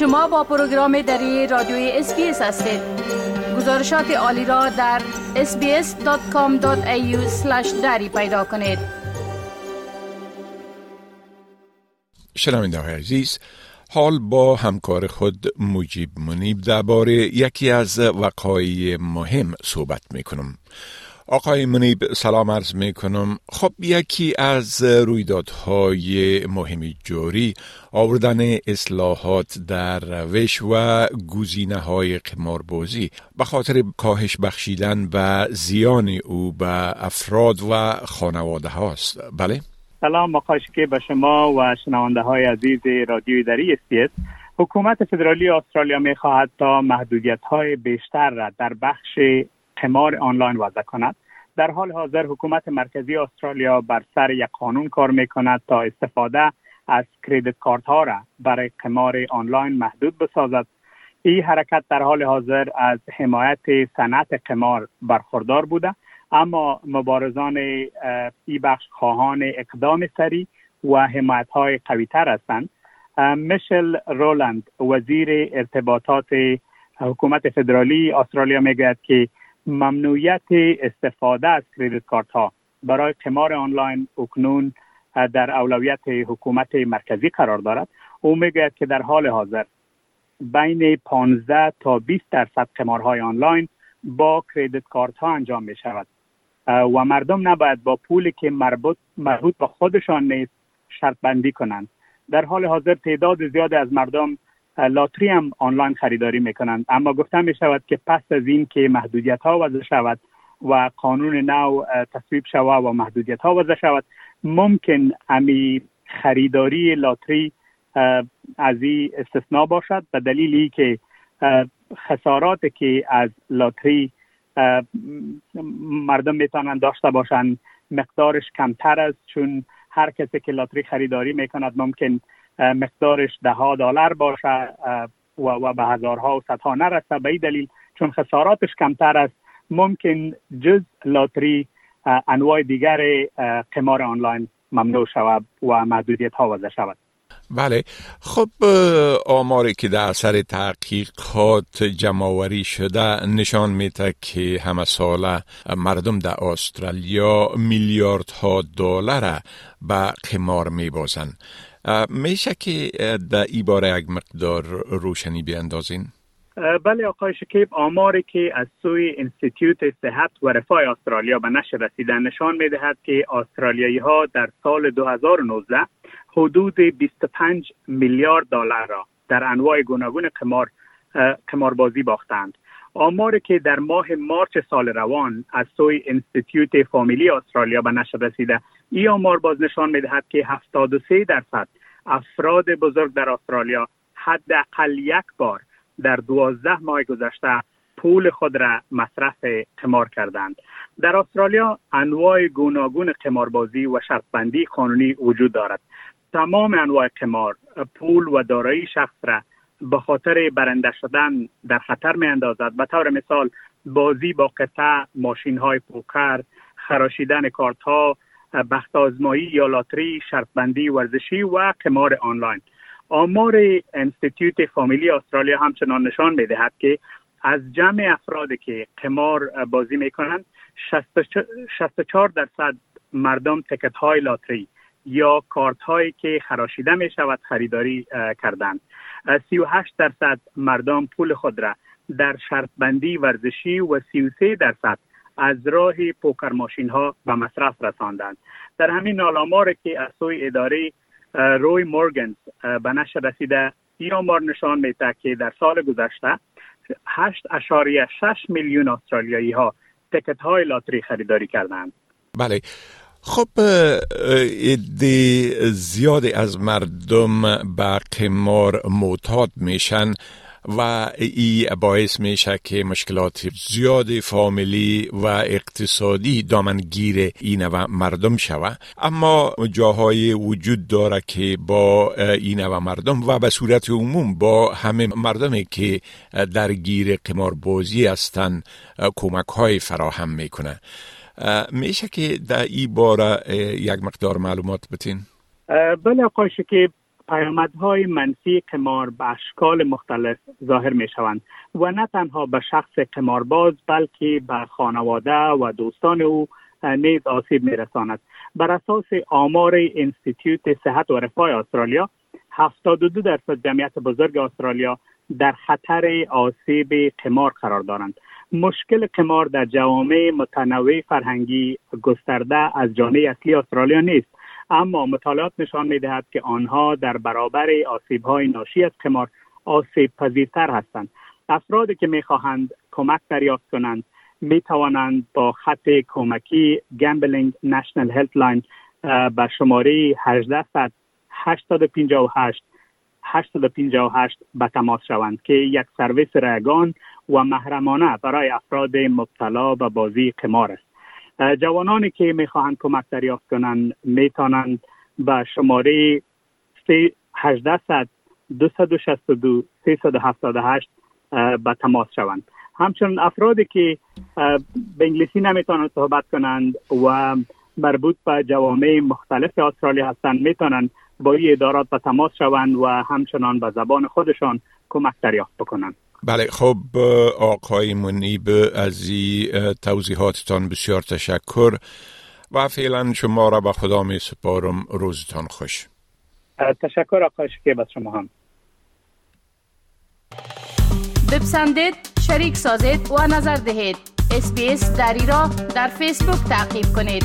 شما با program دری رادیوی SBS هستید گزارشات عالی را در sbs.com.au دری پیدا کنید شنونده های عزیز حال با همکار خود مجیب منیب درباره یکی از وقایع مهم صحبت می کنم. آقای منیب سلام عرض می کنم خب یکی از رویدادهای مهم جاری آوردن اصلاحات در روش و گزینه های قماربازی. به خاطر کاهش بخشیدن و زیان او به افراد و خانواده هاست. بله؟ سلام آقای که به شما و شنونده های عزیز رادیوی دری اسپیس. حکومت فدرالی استرالیا می خواهد تا محدودیت های بیشتر را در بخش قمار آنلاین وضع کند. در حال حاضر حکومت مرکزی استرالیا بر سر یک قانون کار می کند تا استفاده از credit card ها را برای قمار آنلاین محدود بسازد. این حرکت در حال حاضر از حمایت صنعت قمار برخوردار بوده اما مبارزان این بخش خواهان اقدام سریع و حمایت های قوی تر هستند میشل رولند وزیر ارتباطات حکومت فدرالی استرالیا می‌گوید که ممنوعیت استفاده از credit card ها برای قمار آنلاین اکنون در اولویت حکومت مرکزی قرار دارد. او می‌گوید که در حال حاضر بین 15 تا 20 درصد قمارهای آنلاین با کریدیت کارت ها انجام می شود و مردم نباید با پولی که مربوط مربوط به خودشان نیست شرط بندی کنند. در حال حاضر تعداد زیاد از مردم لاتری هم آنلاین خریداری می‌کنند. اما گفته می شود که پس از این که محدودیت ها وضع شود و قانون نو تصویب شود و محدودیت ها وضع شود ممکن امی خریداری لاتری از این استثناء باشد. به دلیلی که خسارات که از لاتری مردم می‌تونن داشته باشند مقدارش کمتر است. چون هر کسی که لاتری خریداری می‌کند ممکن مقدارش ده ها دلار باشه و, و به هزارها و صدها نرسه. به این دلیل چون خساراتش کمتر است ممکن جز لاتری انواع دیگر قمار آنلاین ممنوع شود و محدودیت ها وضع شود. بله خب آماری که در سر تحقیقات جمعوری شده نشان میده که همه ساله مردم در استرالیا میلیاردها دلار به قمار میبازن میشه که در ای باره یک مقدار روشنی بیاندازین؟ بله آقای شکیب آماری که از سوی انستیتیوت صحت و رفاه استرالیا به نشر رسیده نشان می دهد که استرالیایی ها در سال 2019 حدود 25 میلیارد دلار را در انواع گوناگون قمار قماربازی باختند. آماری که در ماه مارچ سال روان از سوی انستیتیوت فامیلی استرالیا به نشر رسیده این آمار باز نشان می‌دهد که 73 درصد افراد بزرگ در استرالیا حداقل یک بار در دوازده ماه گذشته پول خود را مصرف قمار کردند. در استرالیا انواع گوناگون قماربازی و شرطبندی قانونی وجود دارد. تمام انواع قمار پول و دارایی شخص را به خاطر برنده شدن در خطر می اندازد به طور مثال بازی با قطع ماشین های پوکر خراشیدن کارت ها بخت آزمایی یا لاتری شرطبندی ورزشی و قمار آنلاین. آمار انستیتیوت فامیلی استرالیا همچنان نشان می دهد که از جمع افرادی که قمار بازی می کنند 64 درصد مردم تکت های لاتری یا کارت هایی که خراشیده می شود خریداری کردند. 38 درصد مردم پول خود را در شرط بندی ورزشی و 33 درصد از راه پوکر ماشین ها به مصرف رساندند. در همین آمار که از سوی اداره روی مورگنز به نشر رسیده این آمار نشان میده که در سال گذشته 8.6 میلیون استرالیایی ها تکت های لاتری خریداری کردند. بله. خب ایده زیادی از مردم به قمار معتاد میشن و ای باعث میشه که مشکلات زیاد فامیلی و اقتصادی دامنگیر این و مردم شوه. اما جاهای وجود داره که با این و مردم و به صورت عموم با همه مردمی که درگیر قماربازی هستند کمک های فراهم می‌کنه. میشه که در این باره یک مقدار معلومات بتین؟ بله آقای شکیب پیامدهای منفی قمار به اشکال مختلف ظاهر می شوند و نه تنها به شخص قمارباز بلکه به خانواده و دوستان او نیز آسیب می رساند. بر اساس آمار انستیتیوت صحت و رفاه استرالیا 72 درصد جمعیت بزرگ استرالیا در خطر آسیب قمار قرار دارند مشکل قمار در جوامع متنوع فرهنگی گسترده از جامعه اصلی استرالیا نیست اما مطالعات نشان می دهد که آنها در برابر آسیب های ناشی از قمار آسیب پذیرتر هستند. افرادی که می خواهند کمک دریافت کنند می توانند با خط کمکی Gambling National Helpline به شماره 1800 858 858 به تماس شوند که یک سرویس رایگان و محرمانه برای افراد مبتلا به بازی قمار است. جوانانی که می‌خواهند کمک دریافت کنند می‌توانند به شماره 1800 262 378 به تماس شوند. همچنین افرادی که به انگلیسی نمی‌تونند صحبت کنند و مربوط به جوامع مختلف استرالیا هستند می‌تونند با این ادارات به تماس شوند و همچنان به زبان خودشان کمک دریافت بکنند. بله خب آقای منیب از این توضیحاتتان بسیار تشکر و فعلا شما را به خدا می سپارم. روزتان خوش. تشکر آقای شکیب از شما هم. بپسندید شریک سازید و نظر دهید. اسپیس دری را در فیسبوک تعقیب کنید.